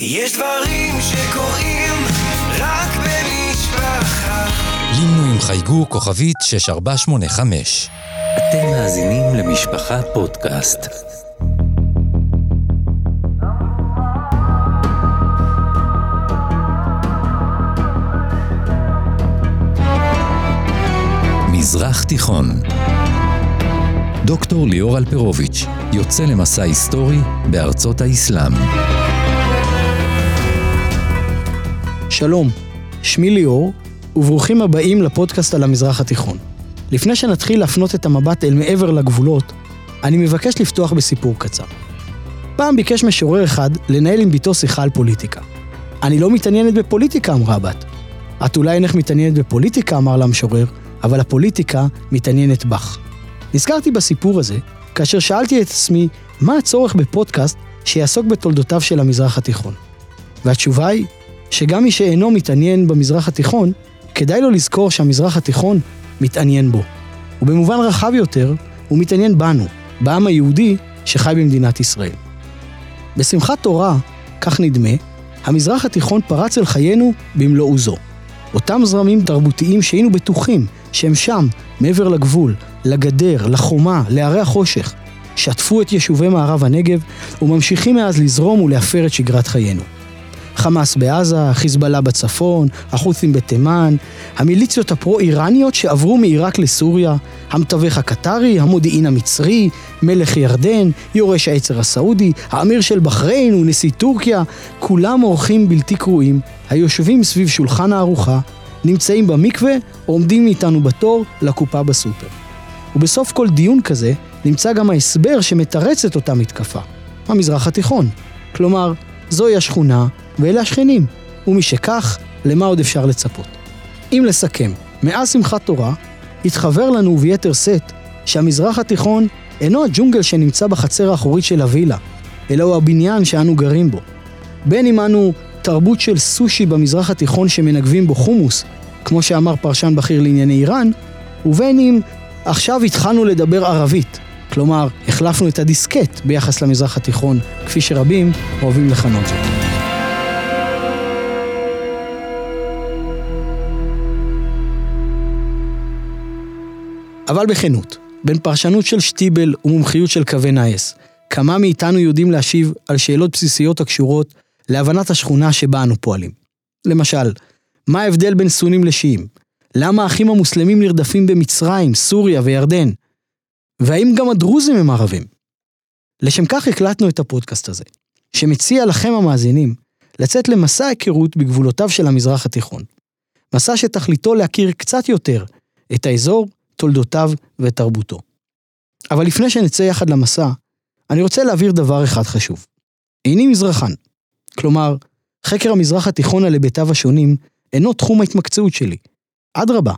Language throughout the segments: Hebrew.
יש דברים שקורים רק במשפחה. לימנו עם חייגו כוכבית 6485. אתם מאזינים למשפחה פודקאסט. מזרח תיכון דוקטור ליאור אלפרוביץ' יוצא למסע היסטורי בארצות האסלאם. שלום, שמי ליאור, וברוכים הבאים לפודקאסט על המזרח התיכון. לפני שנתחיל להפנות את המבט אל מעבר לגבולות, אני מבקש לפתוח בסיפור קצר. פעם ביקש משורר אחד לנהל עם בתו שיחה על פוליטיקה. אני לא מתעניינת בפוליטיקה, אמרה הבת. את אולי אינך מתעניינת בפוליטיקה, אמר לה המשורר, אבל הפוליטיקה מתעניינת בך. נזכרתי בסיפור הזה, כאשר שאלתי את עצמי, מה הצורך בפודקאסט שיעסוק בתולדותיו של המזרח התיכון? והתשובה היא, שגם מי שאינו מתעניין במזרח התיכון, כדאי לו לזכור שהמזרח התיכון מתעניין בו. ובמובן רחב יותר, הוא מתעניין בנו, בעם היהודי שחי במדינת ישראל. בשמחת תורה, כך נדמה, המזרח התיכון פרץ אל חיינו במלוא עוזו. אותם זרמים תרבותיים שהיינו בטוחים שהם שם, מעבר לגבול, לגדר, לחומה, להרי החושך, שטפו את יישובי מערב הנגב וממשיכים מאז לזרום ולהפר את שגרת חיינו. חמאס בעזה, חיזבאללה בצפון, החות'ים בתימן, המיליציות הפרו-איראניות שעברו מעיראק לסוריה, המתווך הקטרי, המודיעין המצרי, מלך ירדן, יורש העצר הסעודי, האמיר של בחריין ונשיא טורקיה, כולם אורחים בלתי קרואים, היושבים סביב שולחן הארוחה, נמצאים במקווה עומדים איתנו בתור לקופה בסופר. ובסוף כל דיון כזה נמצא גם ההסבר שמתרץ את אותה מתקפה, המזרח התיכון. כלומר, זוהי השכונה ואלה השכנים, ומשכך, למה עוד אפשר לצפות? אם לסכם, מאז שמחת תורה, התחבר לנו ביתר שאת שהמזרח התיכון אינו הג'ונגל שנמצא בחצר האחורית של הווילה, אלא הוא הבניין שאנו גרים בו. בין אם אנו תרבות של סושי במזרח התיכון שמנגבים בו חומוס, כמו שאמר פרשן בכיר לענייני איראן, ובין אם עכשיו התחלנו לדבר ערבית, כלומר, החלפנו את הדיסקט ביחס למזרח התיכון, כפי שרבים אוהבים לכנות זאת. אבל בכנות, בין פרשנות של שטיבל ומומחיות של קווי נייס, כמה מאיתנו יודעים להשיב על שאלות בסיסיות הקשורות להבנת השכונה שבה אנו פועלים. למשל, מה ההבדל בין סונים לשיעים? למה האחים המוסלמים נרדפים במצרים, סוריה וירדן? והאם גם הדרוזים הם ערבים? לשם כך הקלטנו את הפודקאסט הזה, שמציע לכם המאזינים לצאת למסע היכרות בגבולותיו של המזרח התיכון. מסע שתכליתו להכיר קצת יותר את האזור, תולדותיו ותרבותו. אבל לפני שנצא יחד למסע, אני רוצה להבהיר דבר אחד חשוב. איני מזרחן. כלומר, חקר המזרח התיכון על היבטיו השונים אינו תחום ההתמקצעות שלי. אדרבה,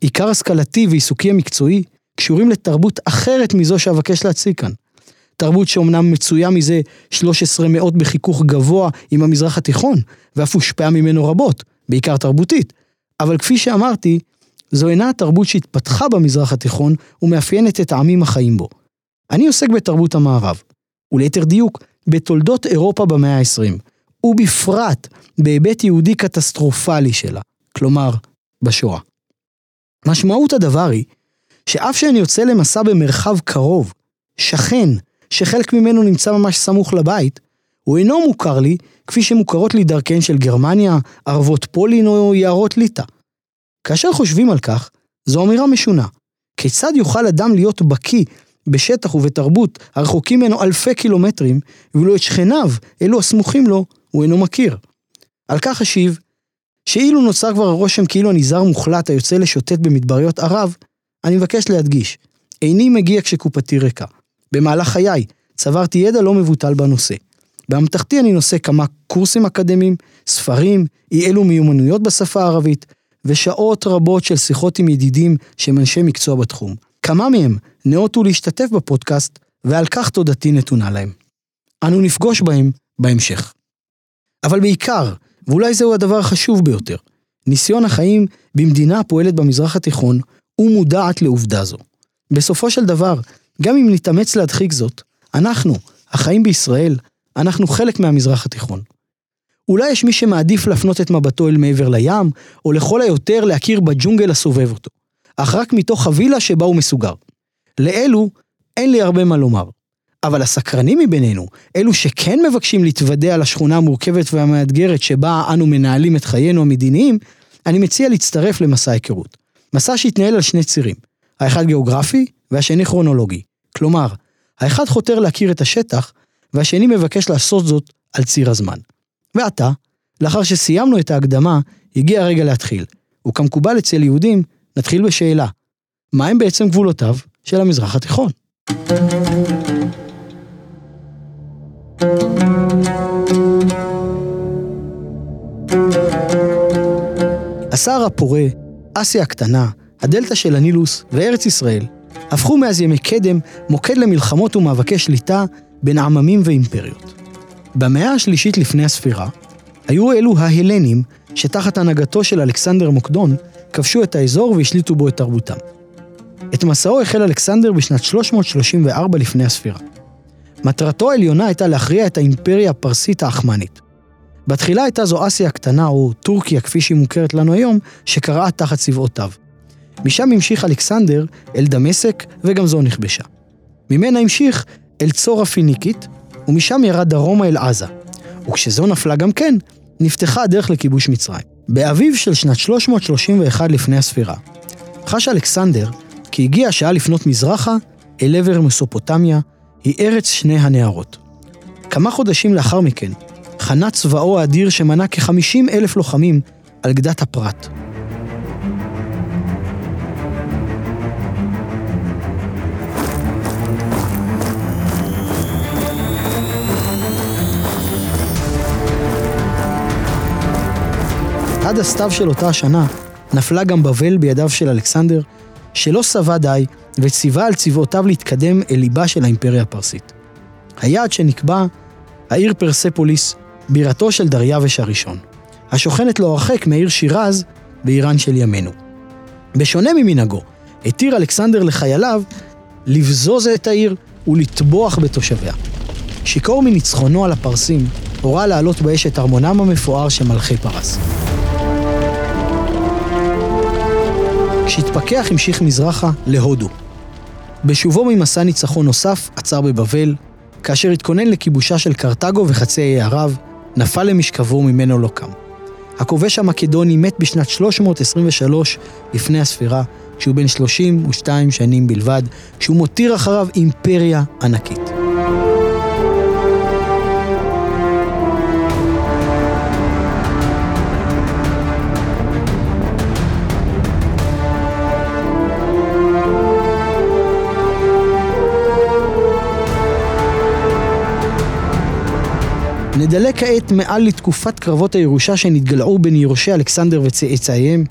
עיקר השכלתי ועיסוקי המקצועי קשורים לתרבות אחרת מזו שאבקש להציג כאן. תרבות שאומנם מצויה מזה 13 מאות בחיכוך גבוה עם המזרח התיכון, ואף הושפעה ממנו רבות, בעיקר תרבותית. אבל כפי שאמרתי, זו אינה התרבות שהתפתחה במזרח התיכון ומאפיינת את העמים החיים בו. אני עוסק בתרבות המערב, וליתר דיוק, בתולדות אירופה במאה ה-20, ובפרט בהיבט יהודי קטסטרופלי שלה, כלומר, בשואה. משמעות הדבר היא שאף שאני יוצא למסע במרחב קרוב, שכן, שחלק ממנו נמצא ממש סמוך לבית, הוא אינו מוכר לי כפי שמוכרות לי דרכיהן של גרמניה, ערבות פולין או יערות ליטא. כאשר חושבים על כך, זו אמירה משונה. כיצד יוכל אדם להיות בקיא בשטח ובתרבות הרחוקים ממנו אלפי קילומטרים, ואילו את שכניו, אלו הסמוכים לו, הוא אינו מכיר? על כך אשיב, שאילו נוצר כבר הרושם כאילו אני זר מוחלט היוצא לשוטט במדבריות ערב, אני מבקש להדגיש, איני מגיע כשקופתי ריקה. במהלך חיי צברתי ידע לא מבוטל בנושא. באמתחתי אני נושא כמה קורסים אקדמיים, ספרים, אי אלו מיומנויות בשפה הערבית, ושעות רבות של שיחות עם ידידים שהם אנשי מקצוע בתחום. כמה מהם נאותו להשתתף בפודקאסט, ועל כך תודתי נתונה להם. אנו נפגוש בהם בהמשך. אבל בעיקר, ואולי זהו הדבר החשוב ביותר, ניסיון החיים במדינה הפועלת במזרח התיכון ומודעת לעובדה זו. בסופו של דבר, גם אם נתאמץ להדחיק זאת, אנחנו, החיים בישראל, אנחנו חלק מהמזרח התיכון. אולי יש מי שמעדיף להפנות את מבטו אל מעבר לים, או לכל היותר להכיר בג'ונגל הסובב אותו, אך רק מתוך הווילה שבה הוא מסוגר. לאלו אין לי הרבה מה לומר. אבל הסקרנים מבינינו, אלו שכן מבקשים להתוודע על השכונה המורכבת והמאתגרת שבה אנו מנהלים את חיינו המדיניים, אני מציע להצטרף למסע היכרות. מסע שהתנהל על שני צירים, האחד גיאוגרפי והשני כרונולוגי. כלומר, האחד חותר להכיר את השטח, והשני מבקש לעשות זאת על ציר הזמן. ועתה, לאחר שסיימנו את ההקדמה, הגיע הרגע להתחיל. וכמקובל אצל יהודים, נתחיל בשאלה, מהם בעצם גבולותיו של המזרח התיכון? הסהר הפורה, אסיה הקטנה, הדלתא של הנילוס וארץ ישראל הפכו מאז ימי קדם מוקד למלחמות ומאבקי שליטה בין עממים ואימפריות. במאה השלישית לפני הספירה, היו אלו ההלנים שתחת הנהגתו של אלכסנדר מוקדון כבשו את האזור והשליטו בו את תרבותם. את מסעו החל אלכסנדר בשנת 334 לפני הספירה. מטרתו העליונה הייתה להכריע את האימפריה הפרסית האחמנית. בתחילה הייתה זו אסיה הקטנה, או טורקיה כפי שהיא מוכרת לנו היום, שקרעה תחת צבאותיו. משם המשיך אלכסנדר אל דמשק, וגם זו נכבשה. ממנה המשיך אל צור הפיניקית, ומשם ירד דרומה אל עזה. וכשזו נפלה גם כן, נפתחה הדרך לכיבוש מצרים. באביב של שנת 331 לפני הספירה, חש אלכסנדר כי הגיעה השעה לפנות מזרחה אל עבר מסופוטמיה, היא ארץ שני הנהרות. כמה חודשים לאחר מכן, חנה צבאו האדיר שמנה כ-50 אלף לוחמים על גדת הפרת. עד הסתיו של אותה השנה, נפלה גם בבל בידיו של אלכסנדר, שלא שבע די וציווה על צבאותיו להתקדם אל ליבה של האימפריה הפרסית. היעד שנקבע, העיר פרספוליס, בירתו של דריווש הראשון, השוכנת לא הרחק מהעיר שירז באיראן של ימינו. בשונה ממנהגו, התיר אלכסנדר לחייליו לבזוז את העיר ולטבוח בתושביה. שיכור מניצחונו על הפרסים, הורה להעלות באש את ארמונם המפואר של מלכי פרס. כשהתפכח המשיך מזרחה להודו. בשובו ממסע ניצחון נוסף עצר בבבל, כאשר התכונן לכיבושה של קרתגו וחצי האי ערב, נפל למשכבו ממנו לא קם. הכובש המקדוני מת בשנת 323 לפני הספירה, כשהוא בן 32 שנים בלבד, כשהוא מותיר אחריו אימפריה ענקית. נדלק כעת מעל לתקופת קרבות הירושה שנתגלעו בין יורשי אלכסנדר וצאצאיהם.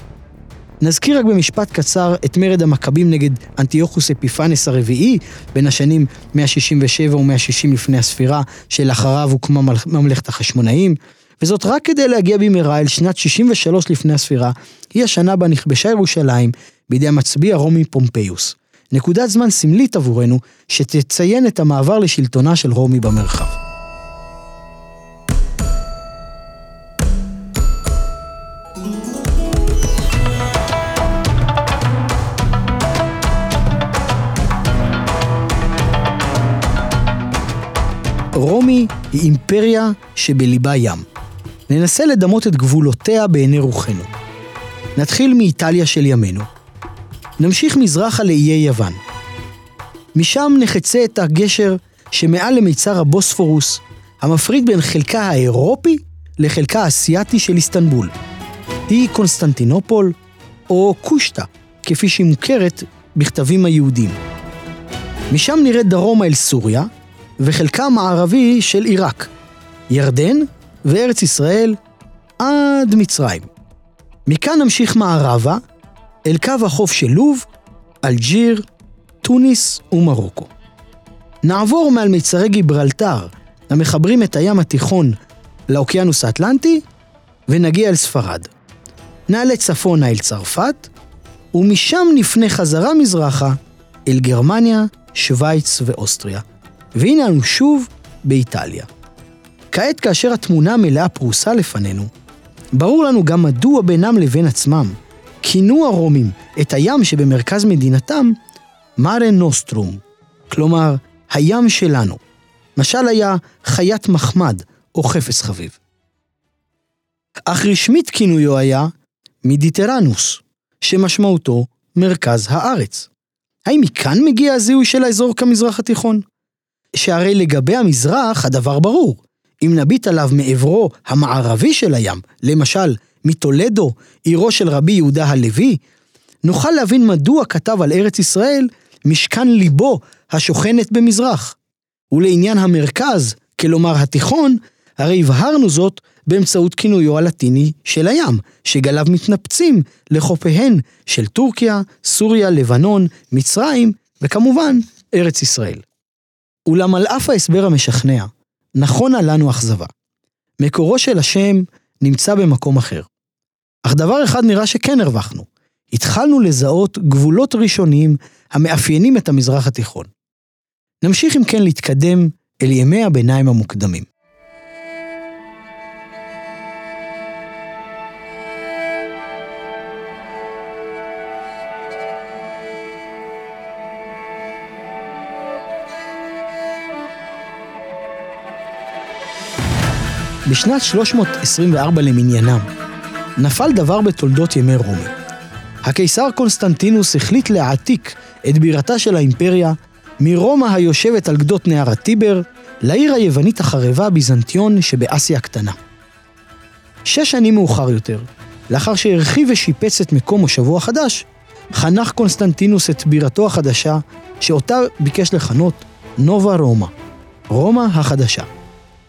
נזכיר רק במשפט קצר את מרד המכבים נגד אנטיוכוס אפיפנס הרביעי בין השנים 167 ו-160 לפני הספירה, שלאחריו הוקמה ממלכת החשמונאים, וזאת רק כדי להגיע במהרה אל שנת 63 לפני הספירה, היא השנה בה נכבשה ירושלים בידי המצביא הרומי פומפיוס. נקודת זמן סמלית עבורנו, שתציין את המעבר לשלטונה של רומי במרחב. רומי היא אימפריה שבליבה ים. ננסה לדמות את גבולותיה בעיני רוחנו. נתחיל מאיטליה של ימינו. נמשיך מזרחה לאיי יוון. משם נחצה את הגשר שמעל למיצר הבוספורוס, המפריד בין חלקה האירופי לחלקה האסייתי של איסטנבול. היא קונסטנטינופול, או קושטא, כפי שהיא מוכרת בכתבים היהודים. משם נרד דרומה אל סוריה, וחלקה מערבי של עיראק, ירדן וארץ ישראל עד מצרים. מכאן נמשיך מערבה אל קו החוף של לוב, אלג'יר, טוניס ומרוקו. נעבור מעל מיצרי גיברלטר המחברים את הים התיכון לאוקיינוס האטלנטי ונגיע אל ספרד. נעלה צפונה אל צרפת ומשם נפנה חזרה מזרחה אל גרמניה, שווייץ ואוסטריה. והנה אנו שוב באיטליה. כעת כאשר התמונה המלאה פרוסה לפנינו, ברור לנו גם מדוע בינם לבין עצמם כינו הרומים את הים שבמרכז מדינתם מארה נוסטרום, כלומר, הים שלנו. משל היה חיית מחמד או חפץ חביב. אך רשמית כינויו היה מידיטרנוס, שמשמעותו מרכז הארץ. האם מכאן מגיע הזיהוי של האזור כמזרח התיכון? שהרי לגבי המזרח הדבר ברור. אם נביט עליו מעברו המערבי של הים, למשל מטולדו, עירו של רבי יהודה הלוי, נוכל להבין מדוע כתב על ארץ ישראל משכן ליבו השוכנת במזרח. ולעניין המרכז, כלומר התיכון, הרי הבהרנו זאת באמצעות כינויו הלטיני של הים, שגליו מתנפצים לחופיהן של טורקיה, סוריה, לבנון, מצרים, וכמובן, ארץ ישראל. אולם על אף ההסבר המשכנע, נכונה לנו אכזבה. מקורו של השם נמצא במקום אחר. אך דבר אחד נראה שכן הרווחנו. התחלנו לזהות גבולות ראשוניים המאפיינים את המזרח התיכון. נמשיך אם כן להתקדם אל ימי הביניים המוקדמים. בשנת 324 למניינם, נפל דבר בתולדות ימי רומי. הקיסר קונסטנטינוס החליט להעתיק את בירתה של האימפריה מרומא היושבת על גדות נהר הטיבר לעיר היוונית החרבה ביזנטיון שבאסיה הקטנה. שש שנים מאוחר יותר, לאחר שהרחיב ושיפץ את מקום מושבו החדש, חנך קונסטנטינוס את בירתו החדשה, שאותה ביקש לכנות נובה רומא, רומא החדשה.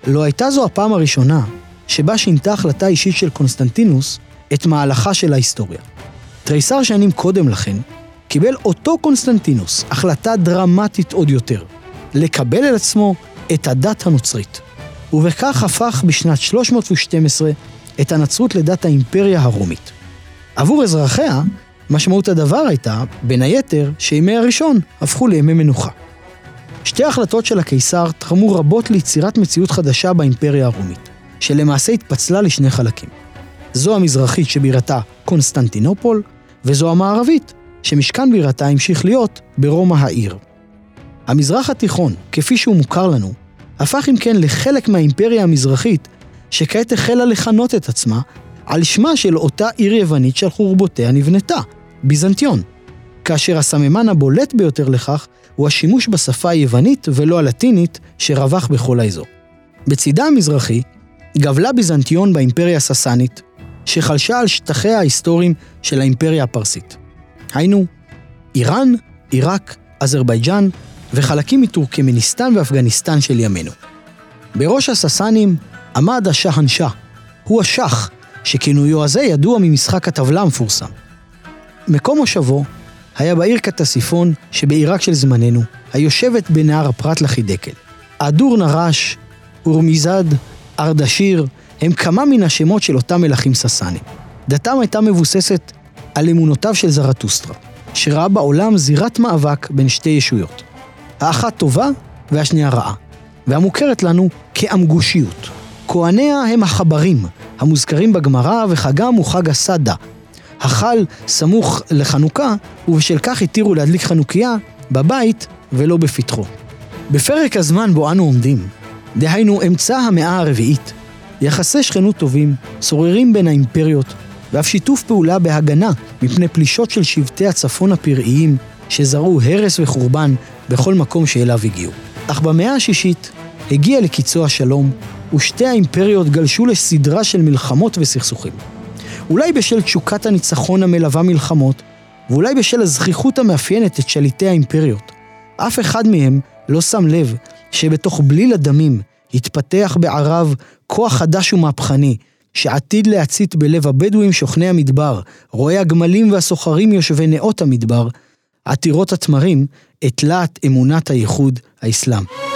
לא הייתה זו הפעם הראשונה שבה שינתה החלטה אישית של קונסטנטינוס את מהלכה של ההיסטוריה. תריסר שנים קודם לכן, קיבל אותו קונסטנטינוס החלטה דרמטית עוד יותר, לקבל על עצמו את הדת הנוצרית. ובכך הפך בשנת 312 את הנצרות לדת האימפריה הרומית. עבור אזרחיה, משמעות הדבר הייתה, בין היתר, שימי הראשון הפכו לימי מנוחה. שתי החלטותיו של הקיסר תרמו רבות ליצירת מציאות חדשה באימפריה הרומית, שלמעשה התפצלה לשני חלקים. זו המזרחית שבירתה קונסטנטינופול, וזו המערבית, שמשכן בירתה המשיך להיות ברומא העיר. המזרח התיכון, כפי שהוא מוכר לנו, הפך אם כן לחלק מהאימפריה המזרחית, שכעת החלה לכנות את עצמה על שמה של אותה עיר יוונית שעל חורבותיה נבנתה, ביזנטיון. כאשר הסממן הבולט ביותר לכך הוא השימוש בשפה היוונית ולא הלטינית שרווח בכל האזור. בצידה המזרחי גבלה ביזנטיון באימפריה הססנית, שחלשה על שטחיה ההיסטוריים של האימפריה הפרסית. היינו, איראן, עיראק, אזרבייג'אן וחלקים מטורקמניסטן ואפגניסטן של ימינו. בראש הססנים עמד השהנשה, הוא השח, שכינויו הזה ידוע ממשחק הטבלה המפורסם. מקום מושבו היה בעיר קטסיפון שבעיראק של זמננו, היושבת בנהר הפרת לחידקל. אדור נרש, אורמיזד, ארדשיר, הם כמה מן השמות של אותם מלכים ססנים. דתם הייתה מבוססת על אמונותיו של זרטוסטרה, שראה בעולם זירת מאבק בין שתי ישויות. האחת טובה והשנייה רעה, והמוכרת לנו כאמגושיות. כהניה הם החברים, המוזכרים בגמרא, וחגם הוא חג הסדה. החל סמוך לחנוכה, ובשל כך התירו להדליק חנוכיה בבית ולא בפתחו. בפרק הזמן בו אנו עומדים, דהיינו אמצע המאה הרביעית, יחסי שכנות טובים שוררים בין האימפריות, ואף שיתוף פעולה בהגנה מפני פלישות של שבטי הצפון הפראיים שזרעו הרס וחורבן בכל מקום שאליו הגיעו. אך במאה השישית הגיע לקיצו השלום, ושתי האימפריות גלשו לסדרה של מלחמות וסכסוכים. אולי בשל תשוקת הניצחון המלווה מלחמות, ואולי בשל הזכיחות המאפיינת את שליטי האימפריות. אף אחד מהם לא שם לב שבתוך בליל הדמים התפתח בערב כוח חדש ומהפכני, שעתיד להצית בלב הבדואים שוכני המדבר, רואי הגמלים והסוחרים יושבי נאות המדבר, עתירות התמרים, את להט אמונת הייחוד האסלאם.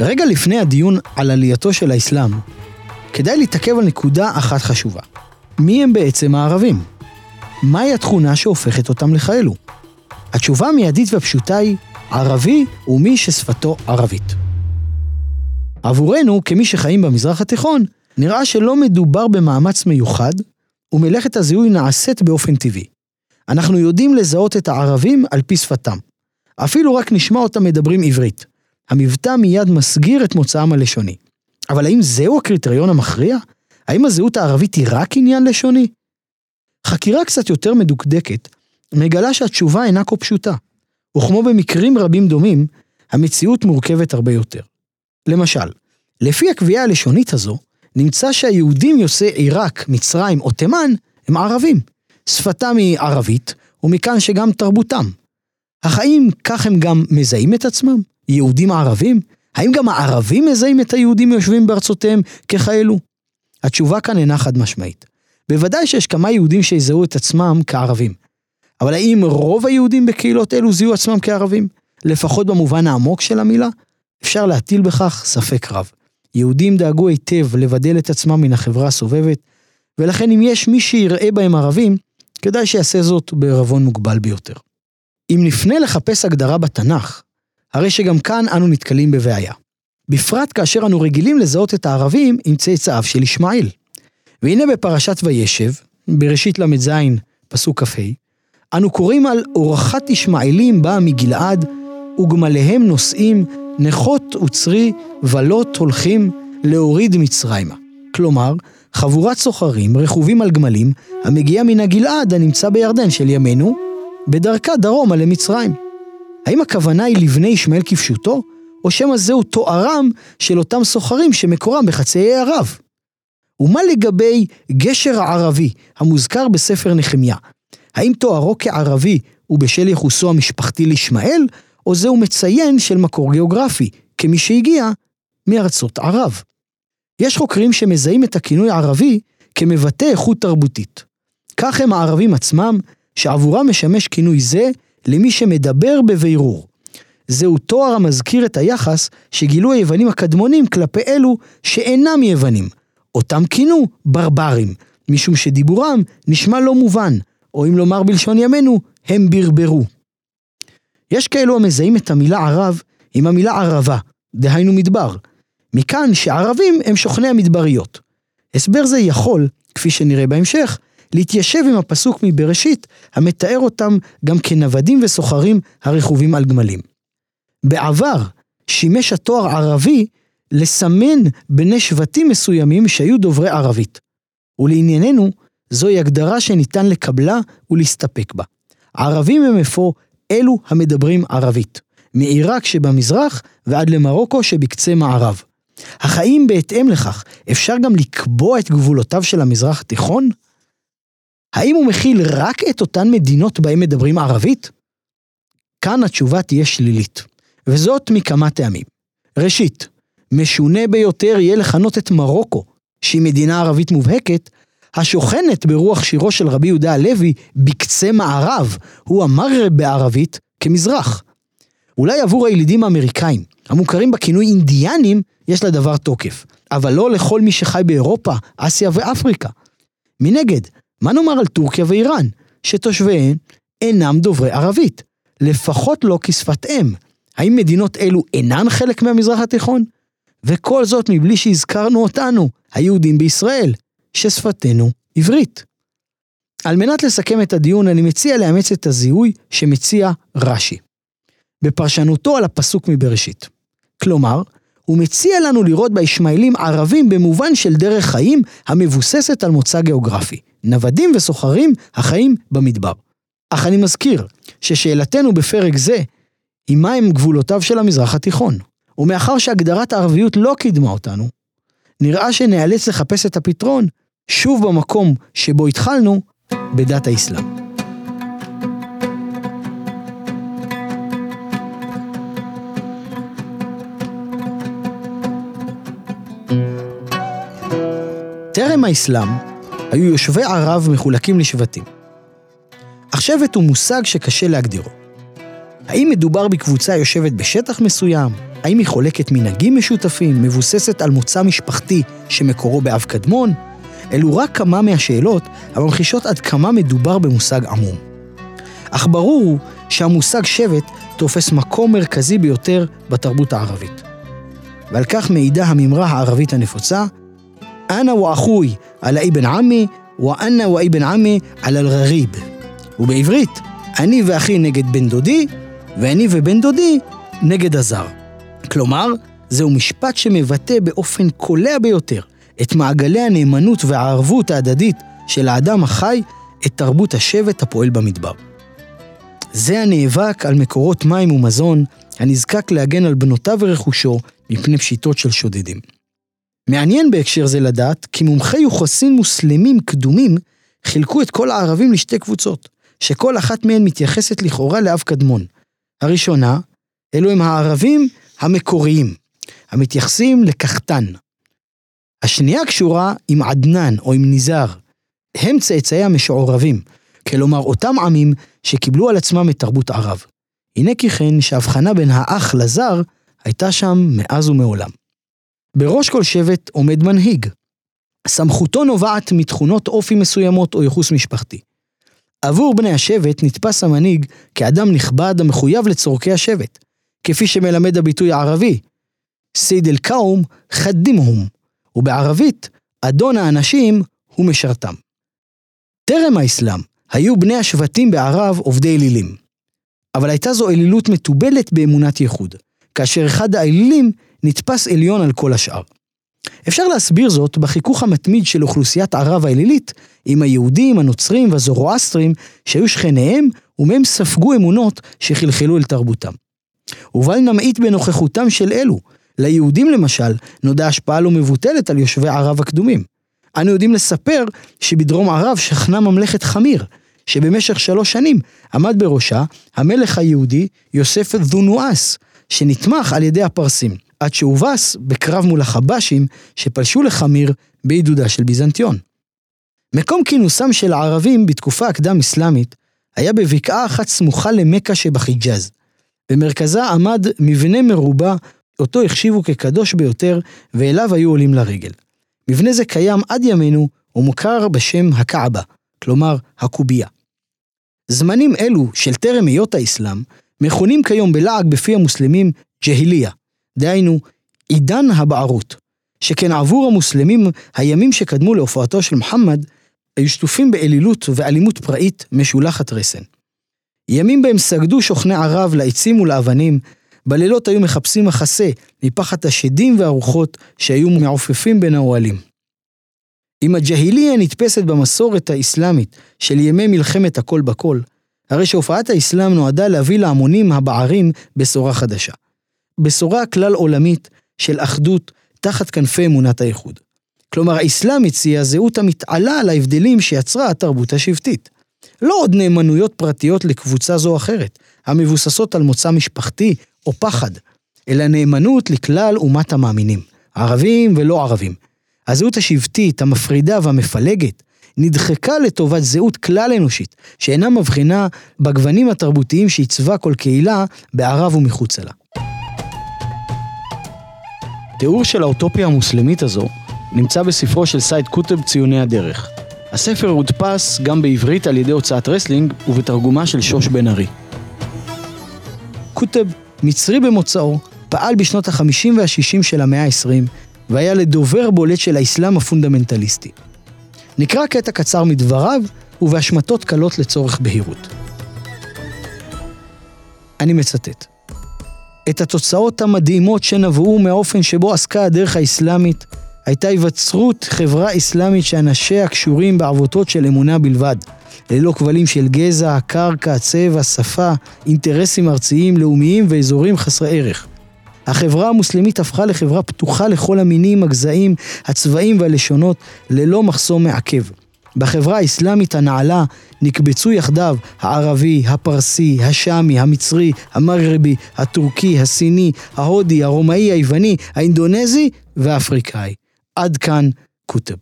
רגע לפני הדיון על עלייתו של האסלאם, כדאי להתעכב על נקודה אחת חשובה. מי הם בעצם הערבים? מהי התכונה שהופכת אותם לכאלו? התשובה המיידית והפשוטה היא, ערבי הוא מי ששפתו ערבית. עבורנו, כמי שחיים במזרח התיכון, נראה שלא מדובר במאמץ מיוחד, ומלאכת הזיהוי נעשית באופן טבעי. אנחנו יודעים לזהות את הערבים על פי שפתם. אפילו רק נשמע אותם מדברים עברית. המבטא מיד מסגיר את מוצאם הלשוני. אבל האם זהו הקריטריון המכריע? האם הזהות הערבית היא רק עניין לשוני? חקירה קצת יותר מדוקדקת מגלה שהתשובה אינה כה פשוטה, וכמו במקרים רבים דומים, המציאות מורכבת הרבה יותר. למשל, לפי הקביעה הלשונית הזו, נמצא שהיהודים יוצאי עיראק, מצרים או תימן הם ערבים. שפתם היא ערבית, ומכאן שגם תרבותם. האם כך הם גם מזהים את עצמם? יהודים ערבים? האם גם הערבים מזהים את היהודים היושבים בארצותיהם ככאלו? התשובה כאן אינה חד משמעית. בוודאי שיש כמה יהודים שיזהו את עצמם כערבים. אבל האם רוב היהודים בקהילות אלו זיהו עצמם כערבים? לפחות במובן העמוק של המילה? אפשר להטיל בכך ספק רב. יהודים דאגו היטב לבדל את עצמם מן החברה הסובבת, ולכן אם יש מי שיראה בהם ערבים, כדאי שיעשה זאת בערבון מוגבל ביותר. אם נפנה לחפש הגדרה בתנ"ך, הרי שגם כאן אנו נתקלים בבעיה. בפרט כאשר אנו רגילים לזהות את הערבים עם צאצאיו של ישמעאל. והנה בפרשת וישב, בראשית ל"ז, פסוק כ"ה, אנו קוראים על אורחת ישמעאלים באה מגלעד, וגמליהם נושאים, נכות וצרי, ולות הולכים להוריד מצרימה. כלומר, חבורת סוחרים רכובים על גמלים, המגיעה מן הגלעד הנמצא בירדן של ימינו, בדרכה דרומה למצרים. האם הכוונה היא לבני ישמעאל כפשוטו, או שמא זהו תוארם של אותם סוחרים שמקורם בחצאי ערב? ומה לגבי גשר הערבי, המוזכר בספר נחמיה? האם תוארו כערבי הוא בשל יחוסו המשפחתי לישמעאל, או זהו מציין של מקור גיאוגרפי, כמי שהגיע מארצות ערב? יש חוקרים שמזהים את הכינוי ערבי כמבטא איכות תרבותית. כך הם הערבים עצמם, שעבורם משמש כינוי זה למי שמדבר בבירור. זהו תואר המזכיר את היחס שגילו היוונים הקדמונים כלפי אלו שאינם יוונים. אותם כינו ברברים, משום שדיבורם נשמע לא מובן, או אם לומר בלשון ימינו, הם ברברו. יש כאלו המזהים את המילה ערב עם המילה ערבה, דהיינו מדבר. מכאן שערבים הם שוכני המדבריות. הסבר זה יכול, כפי שנראה בהמשך, להתיישב עם הפסוק מבראשית, המתאר אותם גם כנוודים וסוחרים הרכובים על גמלים. בעבר שימש התואר ערבי לסמן בני שבטים מסוימים שהיו דוברי ערבית. ולענייננו, זוהי הגדרה שניתן לקבלה ולהסתפק בה. ערבים הם אפוא אלו המדברים ערבית, מעיראק שבמזרח ועד למרוקו שבקצה מערב. האם בהתאם לכך אפשר גם לקבוע את גבולותיו של המזרח התיכון? האם הוא מכיל רק את אותן מדינות בהן מדברים ערבית? כאן התשובה תהיה שלילית, וזאת מכמה טעמים. ראשית, משונה ביותר יהיה לכנות את מרוקו, שהיא מדינה ערבית מובהקת, השוכנת ברוח שירו של רבי יהודה הלוי בקצה מערב, הוא אמר בערבית כמזרח. אולי עבור הילידים האמריקאים, המוכרים בכינוי אינדיאנים, יש לדבר תוקף, אבל לא לכל מי שחי באירופה, אסיה ואפריקה. מנגד, מה נאמר על טורקיה ואיראן, שתושביהן אינם דוברי ערבית, לפחות לא כשפת אם. האם מדינות אלו אינן חלק מהמזרח התיכון? וכל זאת מבלי שהזכרנו אותנו, היהודים בישראל, ששפתנו עברית. על מנת לסכם את הדיון, אני מציע לאמץ את הזיהוי שמציע רש"י. בפרשנותו על הפסוק מבראשית. כלומר, הוא מציע לנו לראות בישמעאלים ערבים במובן של דרך חיים המבוססת על מוצא גיאוגרפי, נוודים וסוחרים החיים במדבר. אך אני מזכיר ששאלתנו בפרק זה היא מהם גבולותיו של המזרח התיכון. ומאחר שהגדרת הערביות לא קידמה אותנו, נראה שנאלץ לחפש את הפתרון שוב במקום שבו התחלנו, בדת האסלאם. טרם האסלאם, היו יושבי ערב מחולקים לשבטים. אך שבט הוא מושג שקשה להגדירו. האם מדובר בקבוצה יושבת בשטח מסוים? האם היא חולקת מנהגים משותפים, מבוססת על מוצא משפחתי שמקורו באב קדמון? אלו רק כמה מהשאלות הממחישות עד כמה מדובר במושג עמום. אך ברור הוא שהמושג שבט תופס מקום מרכזי ביותר בתרבות הערבית. ועל כך מעידה המימרה הערבית הנפוצה, אנא ואחוי על אבן עמי, ואנא ואבן עמי על אל-גריב. ובעברית, אני ואחי נגד בן דודי, ואני ובן דודי נגד הזר. כלומר, זהו משפט שמבטא באופן קולע ביותר את מעגלי הנאמנות והערבות ההדדית של האדם החי, את תרבות השבט הפועל במדבר. זה הנאבק על מקורות מים ומזון, הנזקק להגן על בנותיו ורכושו מפני פשיטות של שודדים. מעניין בהקשר זה לדעת כי מומחי יוחסין מוסלמים קדומים חילקו את כל הערבים לשתי קבוצות, שכל אחת מהן מתייחסת לכאורה לאב קדמון. הראשונה, אלו הם הערבים המקוריים, המתייחסים לקחתן. השנייה קשורה עם עדנן או עם ניזר. הם צאצאי המשוערבים, כלומר אותם עמים שקיבלו על עצמם את תרבות ערב. הנה כי כן שהבחנה בין האח לזר הייתה שם מאז ומעולם. בראש כל שבט עומד מנהיג. סמכותו נובעת מתכונות אופי מסוימות או ייחוס משפחתי. עבור בני השבט נתפס המנהיג כאדם נכבד המחויב לצורכי השבט, כפי שמלמד הביטוי הערבי, סיד אל-קאום חדימהום, ובערבית, אדון האנשים הוא משרתם. טרם האסלאם היו בני השבטים בערב עובדי אלילים. אבל הייתה זו אלילות מתובלת באמונת ייחוד, כאשר אחד האלילים נתפס עליון על כל השאר. אפשר להסביר זאת בחיכוך המתמיד של אוכלוסיית ערב האלילית עם היהודים, הנוצרים והזורואסטרים שהיו שכניהם ומהם ספגו אמונות שחלחלו אל תרבותם. ובל נמעיט בנוכחותם של אלו. ליהודים למשל נודע השפעה לא מבוטלת על יושבי ערב הקדומים. אנו יודעים לספר שבדרום ערב שכנה ממלכת חמיר, שבמשך שלוש שנים עמד בראשה המלך היהודי יוסף דונואס, שנתמך על ידי הפרסים, עד שהובס בקרב מול החבשים שפלשו לחמיר בעידודה של ביזנטיון. מקום כינוסם של הערבים בתקופה הקדם-אסלאמית היה בבקעה אחת סמוכה למכה שבחיג'אז. במרכזה עמד מבנה מרובע, אותו החשיבו כקדוש ביותר, ואליו היו עולים לרגל. מבנה זה קיים עד ימינו ומוכר בשם הקעבה, כלומר הקובייה. זמנים אלו של טרם היות האסלאם, מכונים כיום בלעג בפי המוסלמים ג'היליה, דהיינו עידן הבערות, שכן עבור המוסלמים הימים שקדמו להופעתו של מוחמד היו שטופים באלילות ואלימות פראית משולחת רסן. ימים בהם סגדו שוכני ערב לעצים ולאבנים, בלילות היו מחפשים מחסה מפחד השדים והרוחות שהיו מעופפים בין האוהלים. אם הג'היליה נתפסת במסורת האסלאמית של ימי מלחמת הכל בכל, הרי שהופעת האסלאם נועדה להביא להמונים הבערים בשורה חדשה. בשורה כלל עולמית של אחדות תחת כנפי אמונת האיחוד. כלומר, האסלאם הציע זהות המתעלה על ההבדלים שיצרה התרבות השבטית. לא עוד נאמנויות פרטיות לקבוצה זו או אחרת, המבוססות על מוצא משפחתי או פחד, אלא נאמנות לכלל אומת המאמינים, ערבים ולא ערבים. הזהות השבטית, המפרידה והמפלגת, נדחקה לטובת זהות כלל אנושית, שאינה מבחינה בגוונים התרבותיים שעיצבה כל קהילה בערב ומחוצה לה. תיאור של האוטופיה המוסלמית הזו נמצא בספרו של סייד קוטב ציוני הדרך. הספר הודפס גם בעברית על ידי הוצאת רסלינג ובתרגומה של שוש בן ארי. קוטב, מצרי במוצאו, פעל בשנות ה-50 וה-60 של המאה ה-20, והיה לדובר בולט של האסלאם הפונדמנטליסטי. נקרא קטע קצר מדבריו ובהשמטות קלות לצורך בהירות. אני מצטט: את התוצאות המדהימות שנבעו מהאופן שבו עסקה הדרך האסלאמית, הייתה היווצרות חברה אסלאמית שאנשיה קשורים בעבותות של אמונה בלבד, ללא כבלים של גזע, קרקע, צבע, שפה, אינטרסים ארציים, לאומיים ואזורים חסרי ערך. החברה המוסלמית הפכה לחברה פתוחה לכל המינים, הגזעים, הצבעים והלשונות, ללא מחסום מעכב. בחברה האסלאמית הנעלה נקבצו יחדיו הערבי, הפרסי, השאמי, המצרי, המגרבי, הטורקי, הסיני, ההודי, הרומאי, היווני, האינדונזי והאפריקאי. עד כאן קוטב.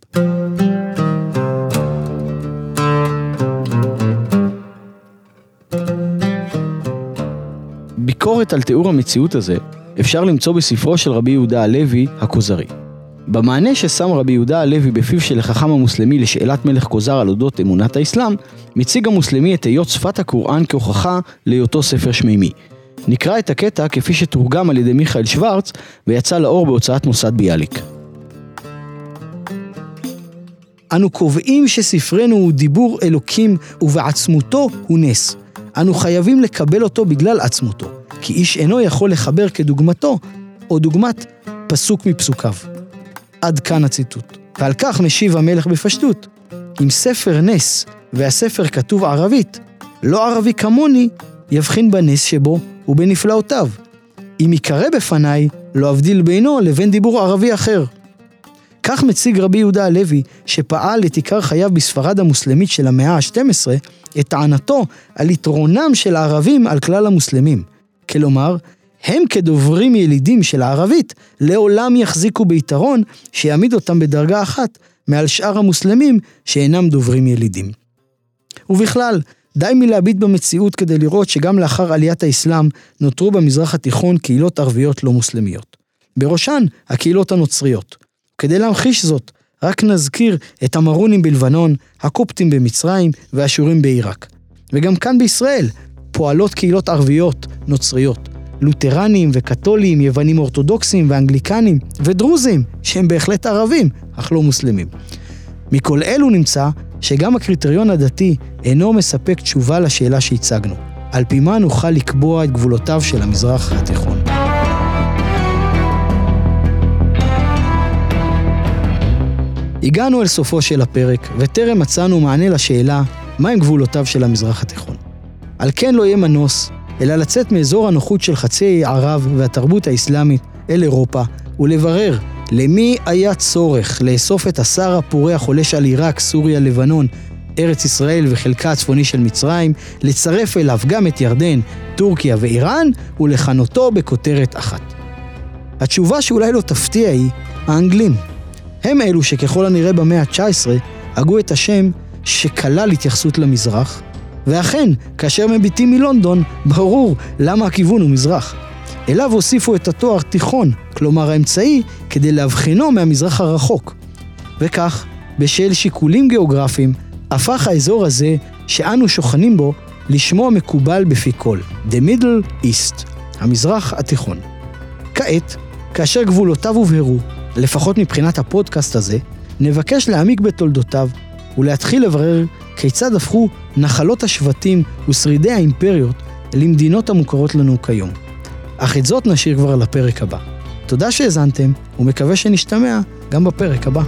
ביקורת על תיאור המציאות הזה אפשר למצוא בספרו של רבי יהודה הלוי, הכוזרי. במענה ששם רבי יהודה הלוי בפיו של החכם המוסלמי לשאלת מלך כוזר על אודות אמונת האסלאם, מציג המוסלמי את היות שפת הקוראן כהוכחה להיותו ספר שמימי. נקרא את הקטע כפי שתורגם על ידי מיכאל שוורץ ויצא לאור בהוצאת מוסד ביאליק. אנו קובעים שספרנו הוא דיבור אלוקים ובעצמותו הוא נס. אנו חייבים לקבל אותו בגלל עצמותו, כי איש אינו יכול לחבר כדוגמתו או דוגמת פסוק מפסוקיו. עד כאן הציטוט. ועל כך משיב המלך בפשטות, אם ספר נס והספר כתוב ערבית, לא ערבי כמוני יבחין בנס שבו ובנפלאותיו. אם יקרא בפניי, לא אבדיל בינו לבין דיבור ערבי אחר. כך מציג רבי יהודה הלוי, שפעל את עיקר חייו בספרד המוסלמית של המאה ה-12, את טענתו על יתרונם של הערבים על כלל המוסלמים. כלומר, הם כדוברים ילידים של הערבית, לעולם יחזיקו ביתרון שיעמיד אותם בדרגה אחת מעל שאר המוסלמים שאינם דוברים ילידים. ובכלל, די מלהביט במציאות כדי לראות שגם לאחר עליית האסלאם נותרו במזרח התיכון קהילות ערביות לא מוסלמיות. בראשן הקהילות הנוצריות. כדי להמחיש זאת, רק נזכיר את המרונים בלבנון, הקופטים במצרים והשורים בעיראק. וגם כאן בישראל פועלות קהילות ערביות נוצריות. לותרנים וקתולים, יוונים אורתודוקסים ואנגליקנים ודרוזים, שהם בהחלט ערבים, אך לא מוסלמים. מכל אלו נמצא שגם הקריטריון הדתי אינו מספק תשובה לשאלה שהצגנו. על פי מה נוכל לקבוע את גבולותיו של המזרח התיכון. הגענו אל סופו של הפרק, וטרם מצאנו מענה לשאלה מהם גבולותיו של המזרח התיכון. על כן לא יהיה מנוס, אלא לצאת מאזור הנוחות של חצי ערב והתרבות האסלאמית אל אירופה, ולברר למי היה צורך לאסוף את השר הפורה החולש על עיראק, סוריה, לבנון, ארץ ישראל וחלקה הצפוני של מצרים, לצרף אליו גם את ירדן, טורקיה ואיראן, ולכנותו בכותרת אחת. התשובה שאולי לא תפתיע היא, האנגלים. הם אלו שככל הנראה במאה ה-19 הגו את השם שכלל התייחסות למזרח, ואכן, כאשר מביטים מלונדון, ברור למה הכיוון הוא מזרח. אליו הוסיפו את התואר תיכון, כלומר האמצעי, כדי להבחינו מהמזרח הרחוק. וכך, בשל שיקולים גיאוגרפיים, הפך האזור הזה, שאנו שוכנים בו, לשמו המקובל בפי כל, The Middle East, המזרח התיכון. כעת, כאשר גבולותיו הובהרו, לפחות מבחינת הפודקאסט הזה, נבקש להעמיק בתולדותיו ולהתחיל לברר כיצד הפכו נחלות השבטים ושרידי האימפריות למדינות המוכרות לנו כיום. אך את זאת נשאיר כבר לפרק הבא. תודה שהאזנתם, ומקווה שנשתמע גם בפרק הבא.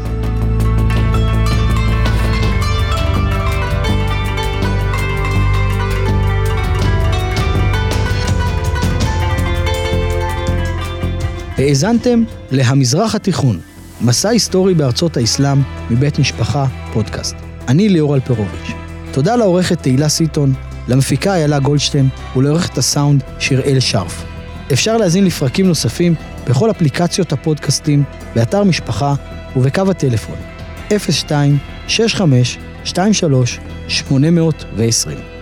האזנתם ל"המזרח התיכון", מסע היסטורי בארצות האסלאם מבית משפחה, פודקאסט. אני ליאור אלפרוביץ'. תודה לעורכת תהילה סיטון, למפיקה איילה גולדשטיין ולעורכת הסאונד שיראל שרף. אפשר להזין לפרקים נוספים בכל אפליקציות הפודקאסטים, באתר משפחה ובקו הטלפון 02-65-23-820.